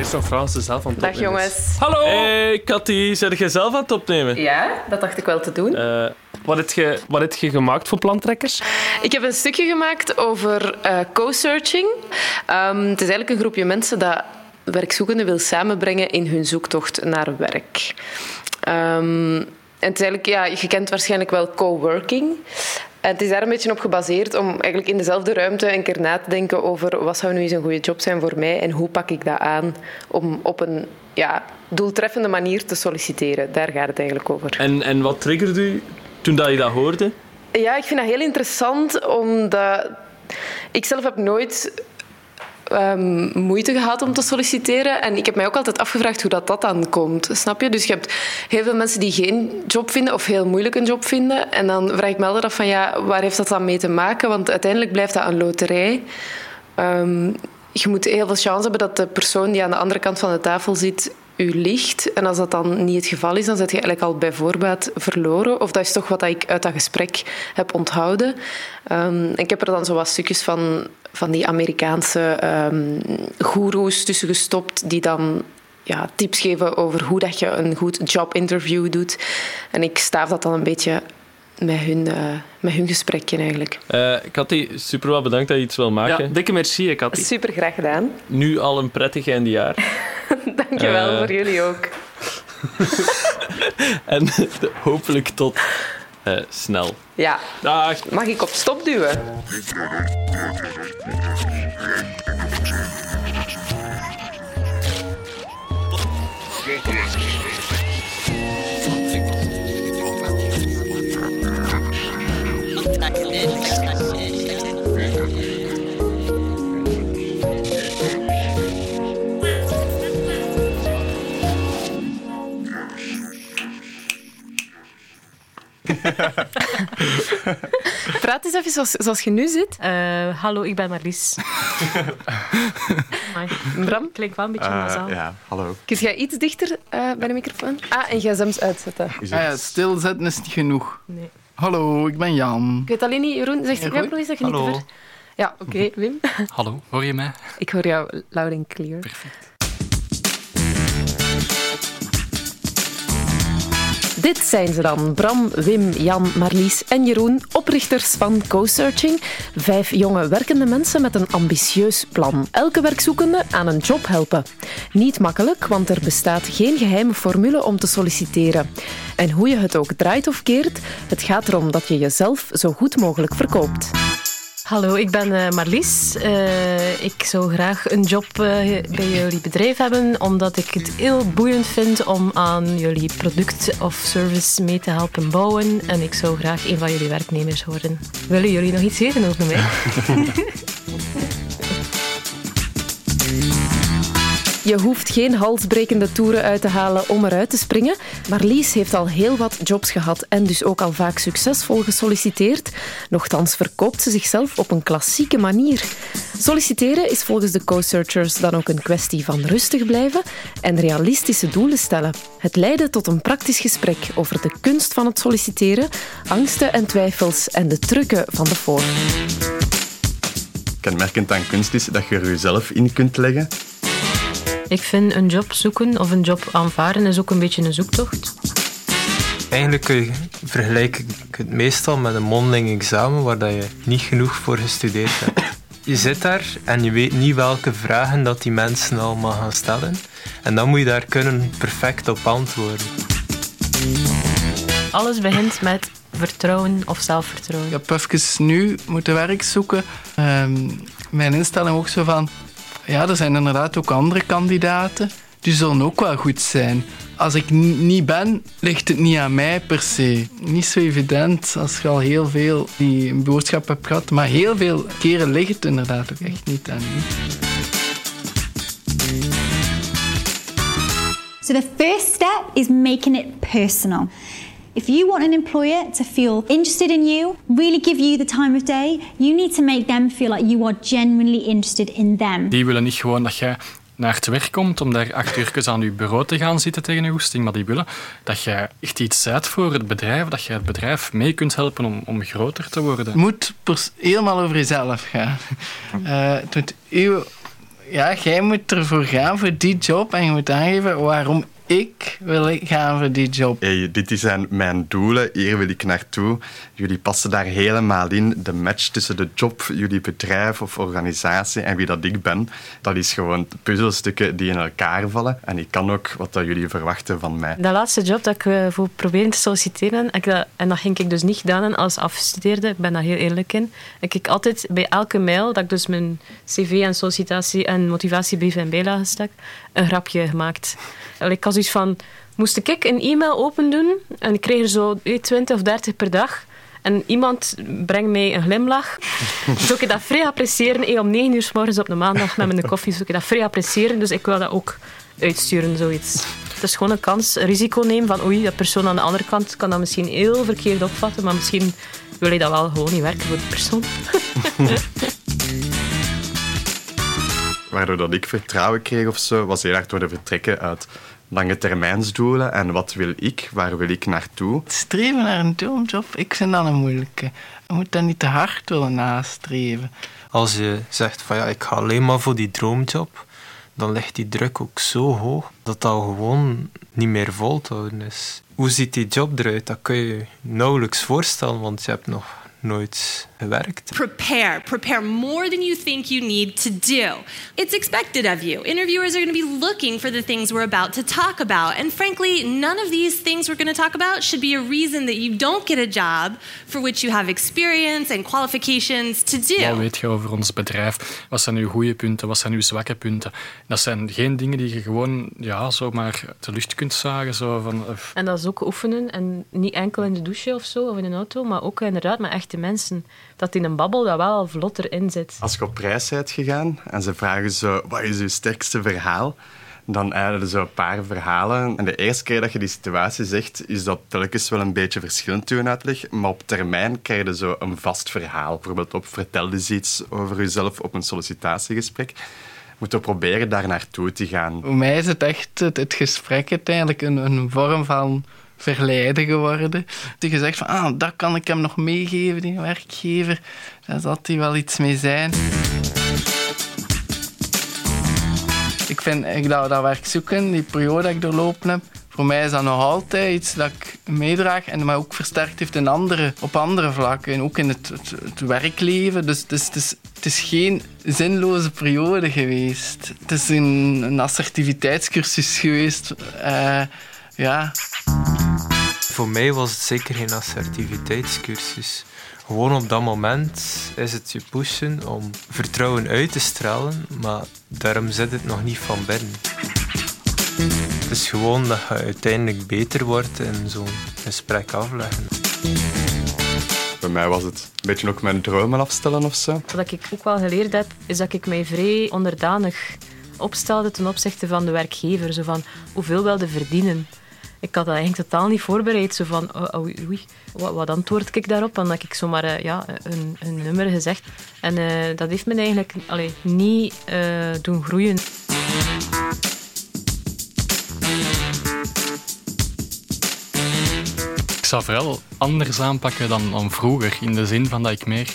Eerst nog Frans zelf aan het Dag opnemen is. jongens. Hallo! Hey, Cathy, zet jij zelf aan het opnemen? Ja, dat dacht ik wel te doen. Eh, wat, heb je, wat heb je gemaakt voor plantrekkers? Ik heb een stukje gemaakt over eh, co-searching. Ehm, het is eigenlijk een groepje mensen dat werkzoekenden wil samenbrengen in hun zoektocht naar werk. Ehm, en het is eigenlijk, ja, je kent waarschijnlijk wel coworking. En het is daar een beetje op gebaseerd om eigenlijk in dezelfde ruimte een keer na te denken over wat zou nu eens een goede job zijn voor mij en hoe pak ik dat aan om op een ja, doeltreffende manier te solliciteren. Daar gaat het eigenlijk over. En, en wat triggerde u toen dat je dat hoorde? Ja, ik vind dat heel interessant, omdat ik zelf heb nooit ehm, moeite gehad om te solliciteren. En ik heb mij ook altijd afgevraagd hoe dat, dat dan komt. Snap je? Dus je hebt heel veel mensen die geen job vinden of heel moeilijk een job vinden. En dan vraag ik me altijd af van ja, waar heeft dat dan mee te maken? Want uiteindelijk blijft dat een loterij. Ehm, je moet heel veel chance hebben dat de persoon die aan de andere kant van de tafel zit u ligt. En als dat dan niet het geval is, dan zit je eigenlijk al bij voorbaat verloren. Of dat is toch wat ik uit dat gesprek heb onthouden. Um, ik heb er dan zo wat stukjes van, van die Amerikaanse um, goeroes tussen gestopt, die dan ja, tips geven over hoe dat je een goed jobinterview doet. En ik staaf dat dan een beetje met hun, uh, met hun gesprekje eigenlijk. Uh, Cathy, super wel bedankt dat je iets wil maken. Ja, dikke merci, Cathy. Super graag gedaan. Nu al een prettig eindejaar. Dankjewel, uh, voor jullie ook. en hopelijk tot snel. Ja. Dag. Mag ik op stop duwen? Praat eens even zoals, zoals je nu zit. Uh, hallo, ik ben Marlies. Bram? Klinkt wel een beetje Uh, nasaal. ja, hallo. Kun jij iets dichter uh, bij de microfoon? Ah, en gsm's uitzetten. Ah ja, stilzetten is niet genoeg. Nee. Hallo, ik ben Jan. Ik weet alleen niet, Jeroen, zeg je ook nog eens dat je Hallo. niet te ver... Ja, oké, okay, Wim. Hallo, hoor je mij? Ik hoor jou loud and clear. Perfect. Dit zijn ze dan, Bram, Wim, Jan, Marlies en Jeroen, oprichters van CoSearching. Vijf jonge werkende mensen met een ambitieus plan. Elke werkzoekende aan een job helpen. Niet makkelijk, want er bestaat geen geheime formule om te solliciteren. En hoe je het ook draait of keert, het gaat erom dat je jezelf zo goed mogelijk verkoopt. Hallo, ik ben uh, Marlies. Uh, ik zou graag een job uh, bij jullie bedrijf hebben, omdat ik het heel boeiend vind om aan jullie product of service mee te helpen bouwen. En ik zou graag een van jullie werknemers worden. Willen jullie nog iets weten over mij? Je hoeft geen halsbrekende toeren uit te halen om eruit te springen. Marlies heeft al heel wat jobs gehad en dus ook al vaak succesvol gesolliciteerd. Nochtans verkoopt ze zichzelf op een klassieke manier. Solliciteren is volgens de co-searchers dan ook een kwestie van rustig blijven en realistische doelen stellen. Het leidde tot een praktisch gesprek over de kunst van het solliciteren, angsten en twijfels en de trucken van de vorm. Kenmerkend aan kunst is dat je er jezelf in kunt leggen. Ik vind een job zoeken of een job aanvaarden is ook een beetje een zoektocht. Eigenlijk vergelijk ik het meestal met een mondeling examen waar dat je niet genoeg voor gestudeerd hebt. Je zit daar en je weet niet welke vragen dat die mensen allemaal gaan stellen. En dan moet je daar kunnen perfect op antwoorden. Alles begint met vertrouwen of zelfvertrouwen. Ik heb even nu moeten werk zoeken. Um, mijn instelling ook zo van... Ja, er zijn inderdaad ook andere kandidaten. Die zullen ook wel goed zijn. Als ik niet ben, ligt het niet aan mij per se. Niet zo evident als je al heel veel die boodschap hebt gehad. Maar heel veel keren ligt het inderdaad ook echt niet aan u. So the first step is making it personal. If you want an employer to feel interested in you, really give you the time of day, you need to make them feel like you are genuinely interested in them. Die willen niet gewoon dat jij naar het werk komt om daar acht uur aan je bureau te gaan zitten tegen een goesting, maar die willen dat jij echt iets zet voor het bedrijf, dat je het bedrijf mee kunt helpen om, om groter te worden. Het moet helemaal over jezelf gaan. Uh, het moet uw ja, jij moet ervoor gaan voor die job en je moet aangeven waarom ik wil gaan voor die job. Hey, dit zijn mijn doelen, hier wil ik naartoe. Jullie passen daar helemaal in. De match tussen de job, jullie bedrijf of organisatie en wie dat ik ben, dat is gewoon puzzelstukken die in elkaar vallen. En ik kan ook wat dat jullie verwachten van mij. De laatste job dat ik uh, voor probeerde te solliciteren, ik en dat ging ik dus niet gedaan als afgestudeerde, ik ben daar heel eerlijk in. Ik heb altijd bij elke mail dat ik dus mijn cv en sollicitatie en motivatiebrief en bijlage stak, een grapje gemaakt. Ik had van, moest ik een e-mail open doen en ik kreeg er zo 20 of 30 per dag. En iemand brengt mij een glimlach. zou ik dat vrij appreciëren. om 9 uur s morgens op de maandag met mijn koffie zou ik dat vrij appreciëren. Dus ik wil dat ook uitsturen, zoiets. Het is gewoon een kans, een risico nemen van oei, dat persoon aan de andere kant kan dat misschien heel verkeerd opvatten, maar misschien wil je dat wel gewoon niet werken voor die persoon. Waardoor dat ik vertrouwen kreeg of zo, was heel erg door de vertrekken uit lange termijnsdoelen en wat wil ik, waar wil ik naartoe. Streven naar een droomjob, ik vind dat een moeilijke. Je moet dat niet te hard willen nastreven. Als je zegt van ja, ik ga alleen maar voor die droomjob, dan ligt die druk ook zo hoog dat dat gewoon niet meer vol te houden is. Hoe ziet die job eruit? Dat kun je nauwelijks voorstellen, want je hebt nog nooit gewerkt. Prepare. Prepare more than you think you need to do. It's expected of you. Interviewers are going to be looking for the things we're about to talk about. And frankly, none of these things we're going to talk about should be a reason that you don't get a job for which you have experience and qualifications to do. Wat weet je over ons bedrijf? Wat zijn uw goede punten? Wat zijn uw zwakke punten? Dat zijn geen dingen die je gewoon ja, zomaar de lucht kunt zagen. Zo van, En dat is ook oefenen. En niet enkel in de douche of zo, of in een auto, maar ook inderdaad met echte mensen dat in een babbel dat wel vlotter in zit. Als je op reis bent gegaan en ze vragen zo, wat is je sterkste verhaal? Dan hebben ze een paar verhalen. En de eerste keer dat je die situatie zegt, is dat telkens wel een beetje verschillend toen uitleg. Maar op termijn krijg je zo een vast verhaal. Bijvoorbeeld op vertel eens iets over jezelf op een sollicitatiegesprek moeten proberen daar naartoe te gaan. Voor mij is het echt het, het gesprek uiteindelijk een, een vorm van verleiden geworden. Die gezegd van, ah, dat kan ik hem nog meegeven, die werkgever. Daar zal hij wel iets mee zijn. Ik vind ik dat, dat werk zoeken, die periode dat ik doorlopen heb, voor mij is dat nog altijd iets dat ik meedraag en mij ook versterkt heeft in andere, op andere vlakken. Ook in het, het, werkleven. Dus het is, het, is, geen zinloze periode geweest. Het is een, assertiviteitscursus geweest. Uh, ja. Voor mij was het zeker geen assertiviteitscursus. Gewoon op dat moment is het je pushen om vertrouwen uit te stralen, maar daarom zit het nog niet van binnen. Het is gewoon dat je uiteindelijk beter wordt in zo'n gesprek afleggen. Bij mij was het een beetje ook mijn dromen afstellen of zo. Wat ik ook wel geleerd heb, is dat ik mij vrij onderdanig opstelde ten opzichte van de werkgever. Zo van, hoeveel wilde verdienen? Ik had dat eigenlijk totaal niet voorbereid. Zo van, oh, oh, oei, wat, wat antwoord ik daarop? Dan heb ik zomaar uh, ja, een, een, nummer gezegd. En uh, dat heeft me eigenlijk allee, niet uh, doen groeien. Ik zou vooral anders aanpakken dan, vroeger. In de zin van dat ik meer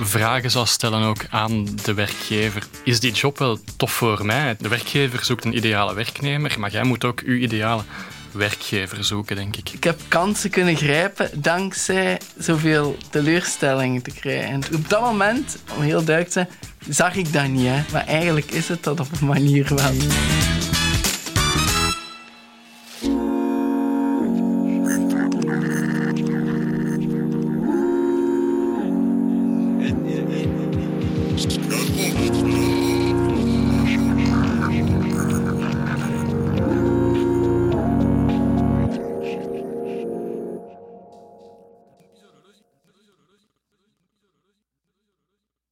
vragen zou stellen ook aan de werkgever. Is die job wel tof voor mij? De werkgever zoekt een ideale werknemer, maar jij moet ook uw ideale werkgever zoeken, denk ik. Ik heb kansen kunnen grijpen dankzij zoveel teleurstellingen te krijgen. Op dat moment, om heel duidelijk te zijn, zag ik dat niet. Hè. Maar eigenlijk is het dat op een manier wel.